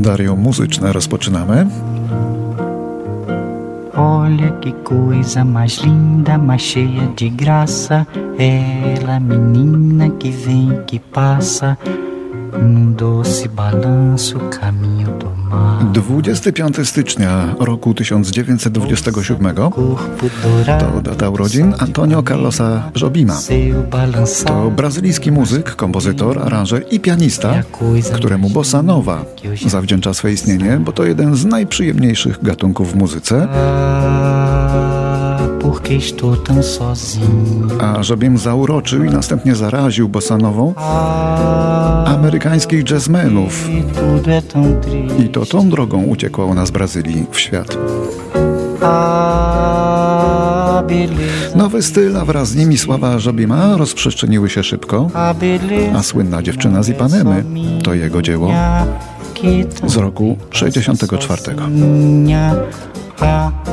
kalendarium muzyczne rozpoczynamy. Olha que coisa mais linda, mais cheia de graça. Ela, menina que vem, que passa. Num doce balanço, caminho do mar. 25 stycznia roku 1927 to data urodzin Antonio Carlosa Jobima. To brazylijski muzyk, kompozytor, aranżer i pianista, któremu bossa nowa zawdzięcza swe istnienie, bo to jeden z najprzyjemniejszych gatunków w muzyce. Ah. A Jobim zauroczył i następnie zaraził bossanową Ah, amerykańskich jazzmenów. e. I to tą drogą uciekła ona z Brazylii w świat. A beleza, Nowy styl, a wraz z nimi sława Jobima rozprzestrzeniły się szybko, a beleza. a słynna dziewczyna z Ipanemy to jego dzieło z roku 64.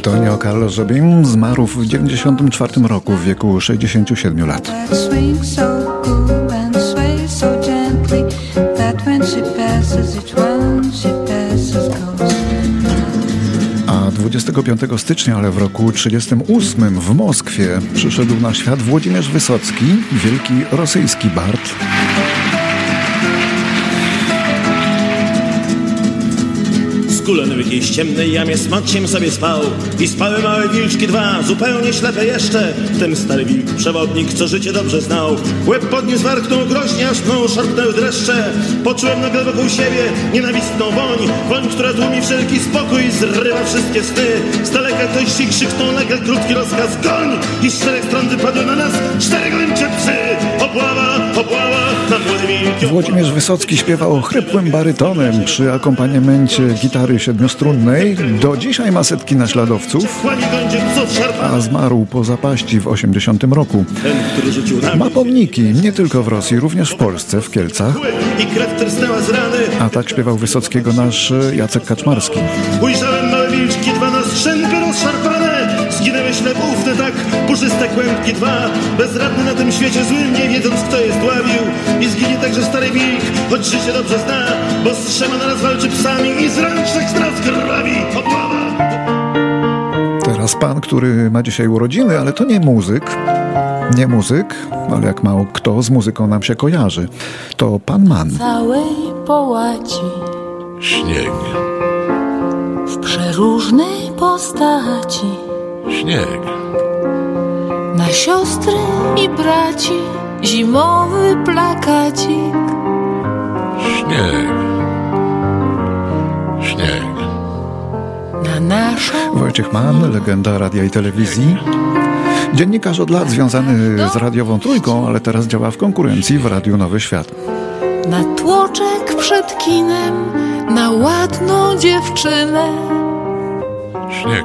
Antonio Carlos Jobim zmarł w 94 roku w wieku 67 lat. A 25 stycznia, ale w roku 38 w Moskwie przyszedł na świat Włodzimierz Wysocki, wielki rosyjski bard. Skulony w jakiejś ciemnej jamie smakiem sobie spał. I spały małe wilczki dwa, zupełnie ślepe jeszcze. Ten stary wilk, przewodnik, co życie dobrze znał. Łeb podniósł, warknął groźnie, aż mną szarpnęły dreszcze. Poczułem nagle wokół siebie nienawistną woń. Woń, która tłumi wszelki spokój zrywa wszystkie sny. Z daleka ktoś ci krzyknął nagle krótki rozkaz. Goń! I z czterech stron wypadły na nas cztery gończe psy. Obława, obława, na młody wilk Włodzimierz Wysocki śpiewał chrypłym barytonem przy akompaniamencie gitary siedmiostrunnej. Do dzisiaj ma setki naśladowców, a zmarł po zapaści w 80 roku. Ma pomniki nie tylko w Rosji, również w Polsce, w Kielcach. A tak śpiewał Wysockiego nasz Jacek Kaczmarski. Ujrzałem małe wilczki, dwa na rozszarpane. Zginęły ślepówne, tak puszyste kłębki dwa. Bezradny na tym świecie złym, nie wiedząc kto jest dławił. I zginie także stary wilk, choć życie dobrze zna. Bo z trzema naraz walczy psami i z ręcznych strat krwawi. Obława! Teraz pan, który ma dzisiaj urodziny, ale to nie muzyk. Nie muzyk, ale jak mało kto z muzyką nam się kojarzy. To pan Man. całej połaci Śnieg, w przeróżnej postaci śnieg, na siostry i braci zimowy plakacik śnieg, śnieg, na naszą Wojciech Mann, legenda radia i telewizji. Dziennikarz od lat związany z radiową trójką, ale teraz działa w konkurencji w Radiu Nowy Świat. na tłoczek przed kinem na ładną dziewczynę śnieg.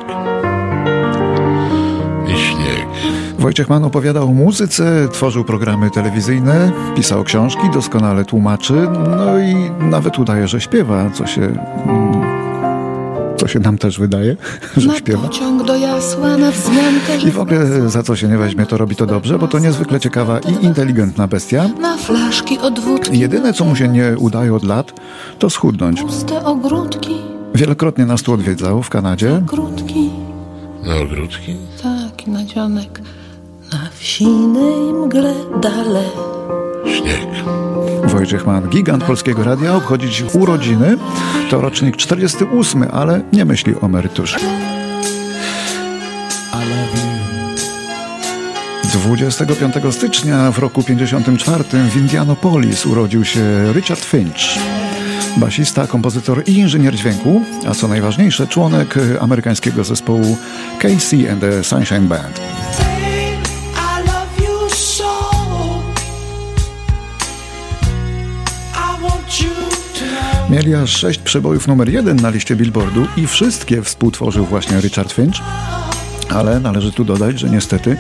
Wojciech Mann opowiadał o muzyce, tworzył programy telewizyjne, pisał książki, doskonale tłumaczy, no i nawet udaje, że śpiewa, co się, mm, co się nam też wydaje, że na śpiewa. do jasła na wzmiankę I w ogóle za co się nie weźmie, to robi to dobrze, bo to niezwykle ciekawa i inteligentna bestia. na flaszki od wódki Jedyne, co mu się nie udaje od lat, to schudnąć. puste ogródki Wielokrotnie nas tu odwiedzał w Kanadzie. Na ogródki? tak na wsinej mgle dale Śnieg. Wojciech Mann, gigant polskiego radia, obchodzić urodziny. To rocznik 48, ale nie myśli o emeryturze. 25 stycznia w roku 54 w Indianapolis urodził się Richard Finch. Basista, kompozytor i inżynier dźwięku, a co najważniejsze, członek amerykańskiego zespołu Casey and the Sunshine Band. Aż 6 przebojów numer 1 na liście Billboardu i wszystkie współtworzył właśnie Richard Finch. Ale należy tu dodać, że niestety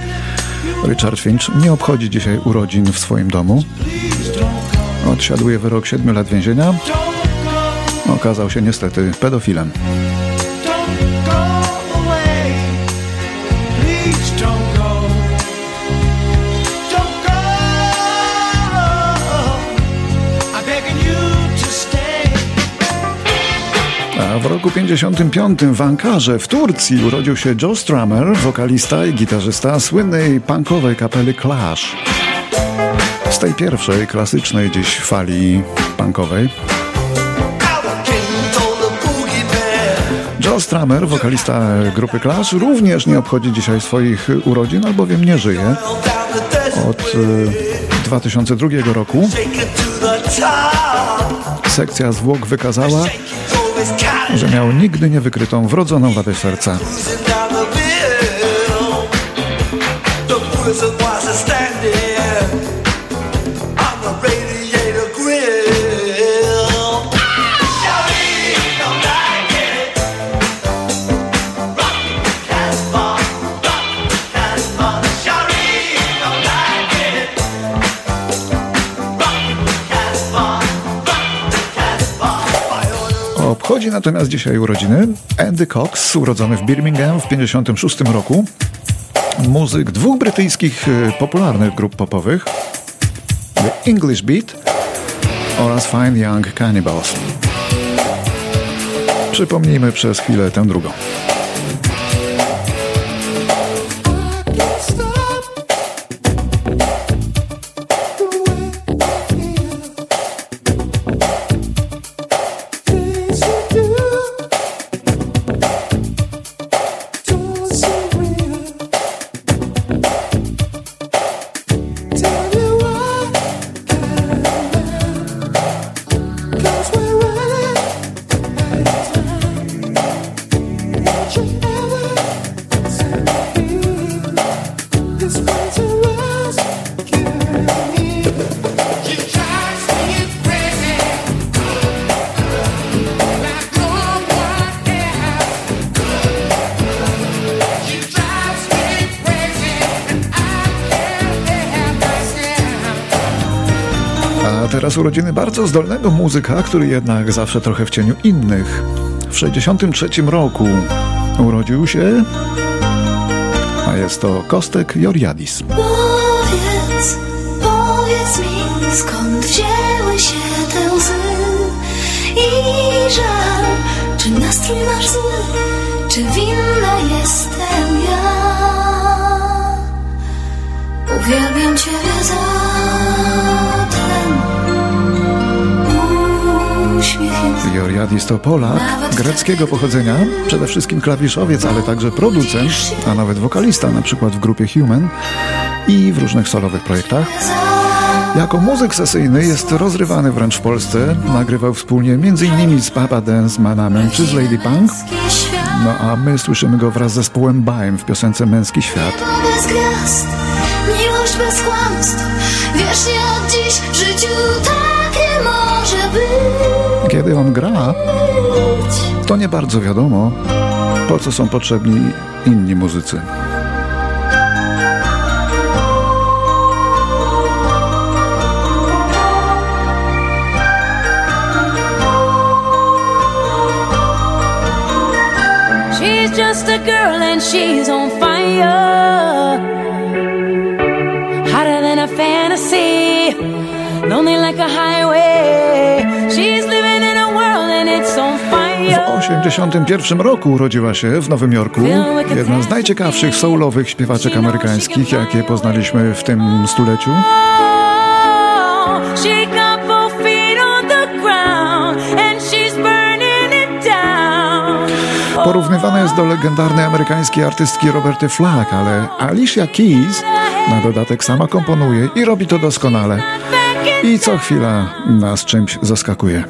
Richard Finch nie obchodzi dzisiaj urodzin w swoim domu. Odsiaduje wyrok 7 lat więzienia. Okazał się niestety pedofilem. W roku 55 w Ankarze w Turcji urodził się Joe Strummer, wokalista i gitarzysta słynnej punkowej kapely Clash. Z tej pierwszej, klasycznej dziś fali punkowej. Joe Strummer, wokalista grupy Clash, również nie obchodzi dzisiaj swoich urodzin, albowiem nie żyje. Od y, 2002 roku sekcja zwłok wykazała, że miał nigdy niewykrytą wrodzoną wadę serca. Natomiast dzisiaj urodziny Andy Cox, urodzony w Birmingham w 1956 roku. Muzyk dwóch brytyjskich y, popularnych grup popowych The English Beat oraz Fine Young Cannibals. Przypomnijmy przez chwilę tę drugą. Teraz urodziny bardzo zdolnego muzyka, który jednak zawsze trochę w cieniu innych. W 63 roku urodził się, a jest to Kostek Joriadis. Powiedz, powiedz mi, skąd wzięły się te łzy i żal? Czy nastrój masz zły, czy winna jestem ja? Uwielbiam Ciebie za Joriadis to Polak greckiego pochodzenia, przede wszystkim klawiszowiec, ale także producent, a nawet wokalista, na przykład w grupie Human i w różnych solowych projektach. Jako muzyk sesyjny jest rozrywany wręcz w Polsce. Nagrywał wspólnie m.in. z Papa Dance Manamem czy z Lady Punk. No a my słyszymy go wraz z zespołem Baim w piosence Męski Świat. bez gwiazd, miłość bez kłamstw. Wiesz, od dziś w życiu takie może być. Kiedy on gra, to nie bardzo wiadomo, po co są potrzebni inni muzycy. She's just a girl and she's on fire. Hotter than a fantasy. Lonely like a highway. 1981 roku urodziła się w Nowym Jorku jedna z najciekawszych soulowych śpiewaczek amerykańskich, jakie poznaliśmy w tym stuleciu. Porównywana jest do legendarnej amerykańskiej artystki Roberty Flack, ale Alicia Keys na dodatek sama komponuje i robi to doskonale. I co chwila nas czymś zaskakuje.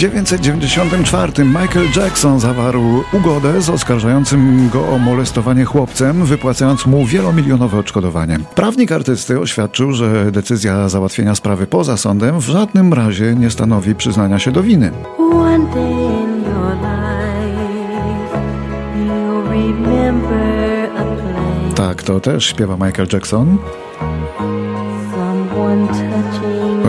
1994 Michael Jackson zawarł ugodę z oskarżającym go o molestowanie chłopcem, wypłacając mu wielomilionowe odszkodowanie. Prawnik artysty oświadczył, że decyzja załatwienia sprawy poza sądem w żadnym razie nie stanowi przyznania się do winy. Tak, to też śpiewa Michael Jackson.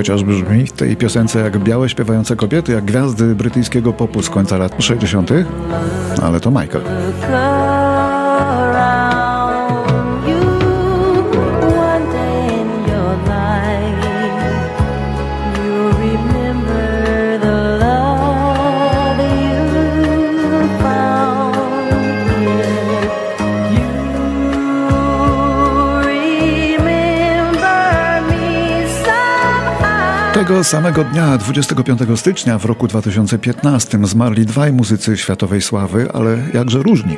Chociaż brzmi w tej piosence jak białe śpiewające kobiety, jak gwiazdy brytyjskiego popu z końca lat 60., ale to Michael. Tego samego dnia, 25 stycznia w roku 2015, zmarli dwaj muzycy światowej sławy, ale jakże różni.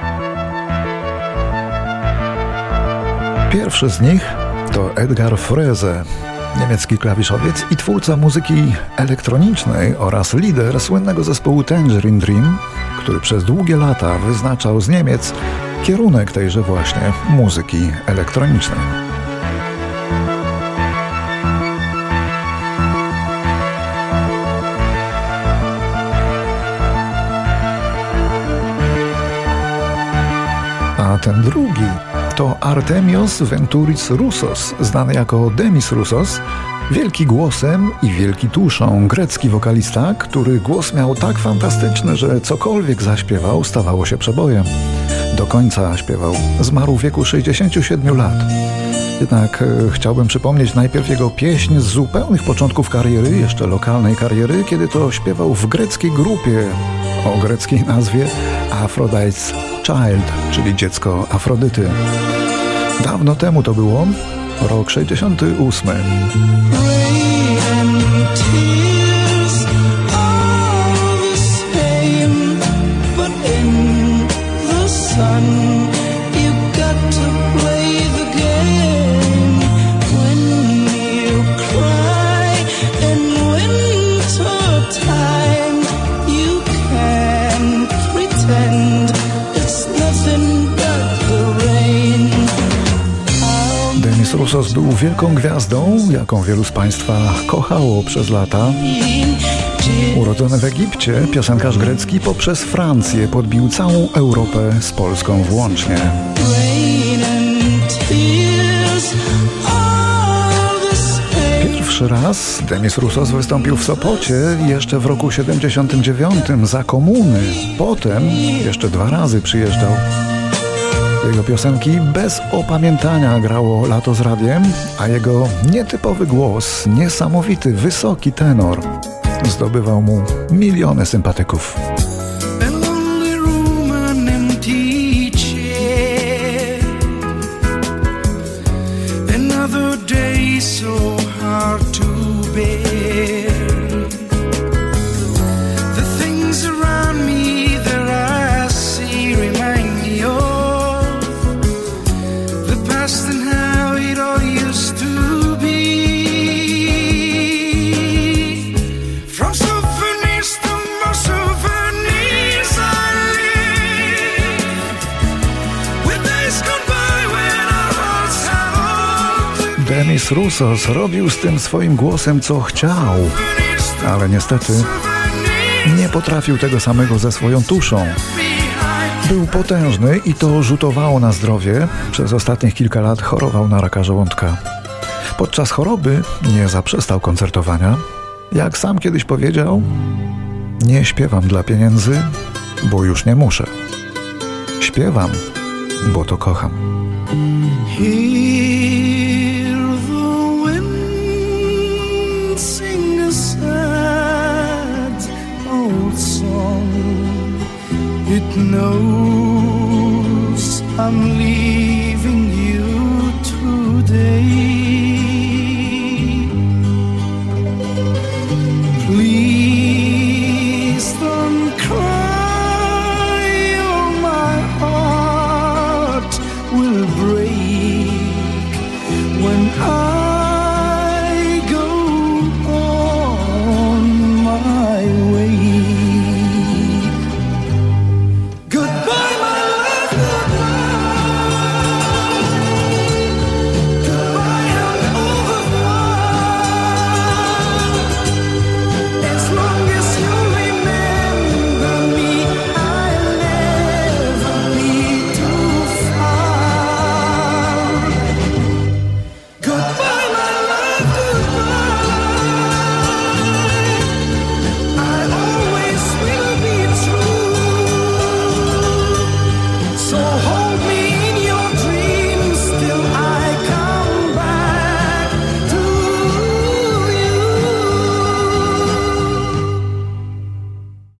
Pierwszy z nich to Edgar Freze, niemiecki klawiszowiec i twórca muzyki elektronicznej oraz lider słynnego zespołu Tangerine Dream, który przez długie lata wyznaczał z Niemiec kierunek tejże właśnie muzyki elektronicznej. Ten drugi to Artemios Venturis Roussos, znany jako Demis Roussos, wielki głosem i wielki tuszą, grecki wokalista, który głos miał tak fantastyczny, że cokolwiek zaśpiewał stawało się przebojem. Do końca śpiewał. Zmarł w wieku 67 lat. Jednak e, chciałbym przypomnieć najpierw jego pieśń z zupełnych początków kariery, jeszcze lokalnej kariery, kiedy to śpiewał w greckiej grupie o greckiej nazwie Aphrodite's Child, czyli dziecko Afrodyty. Dawno temu to było, rok 68. Denis Roussos był wielką gwiazdą, jaką wielu z Państwa kochało przez lata. Urodzony w Egipcie, piosenkarz grecki poprzez Francję podbił całą Europę z Polską włącznie. Pierwszy raz Denis Roussos wystąpił w Sopocie jeszcze w roku 79 za komuny. Potem jeszcze dwa razy przyjeżdżał. Jego piosenki bez opamiętania grało lato z radiem, a jego nietypowy głos, niesamowity, wysoki tenor zdobywał mu miliony sympatyków. Opened. Denis Roussos robił z tym swoim głosem co chciał, ale niestety nie potrafił tego samego ze swoją tuszą. Był potężny i to rzutowało na zdrowie. Przez ostatnich kilka lat chorował na raka żołądka. Podczas choroby nie zaprzestał koncertowania. Jak sam kiedyś powiedział, nie śpiewam dla pieniędzy, bo już nie muszę. Śpiewam, bo to kocham. Knows I'm leaving you today.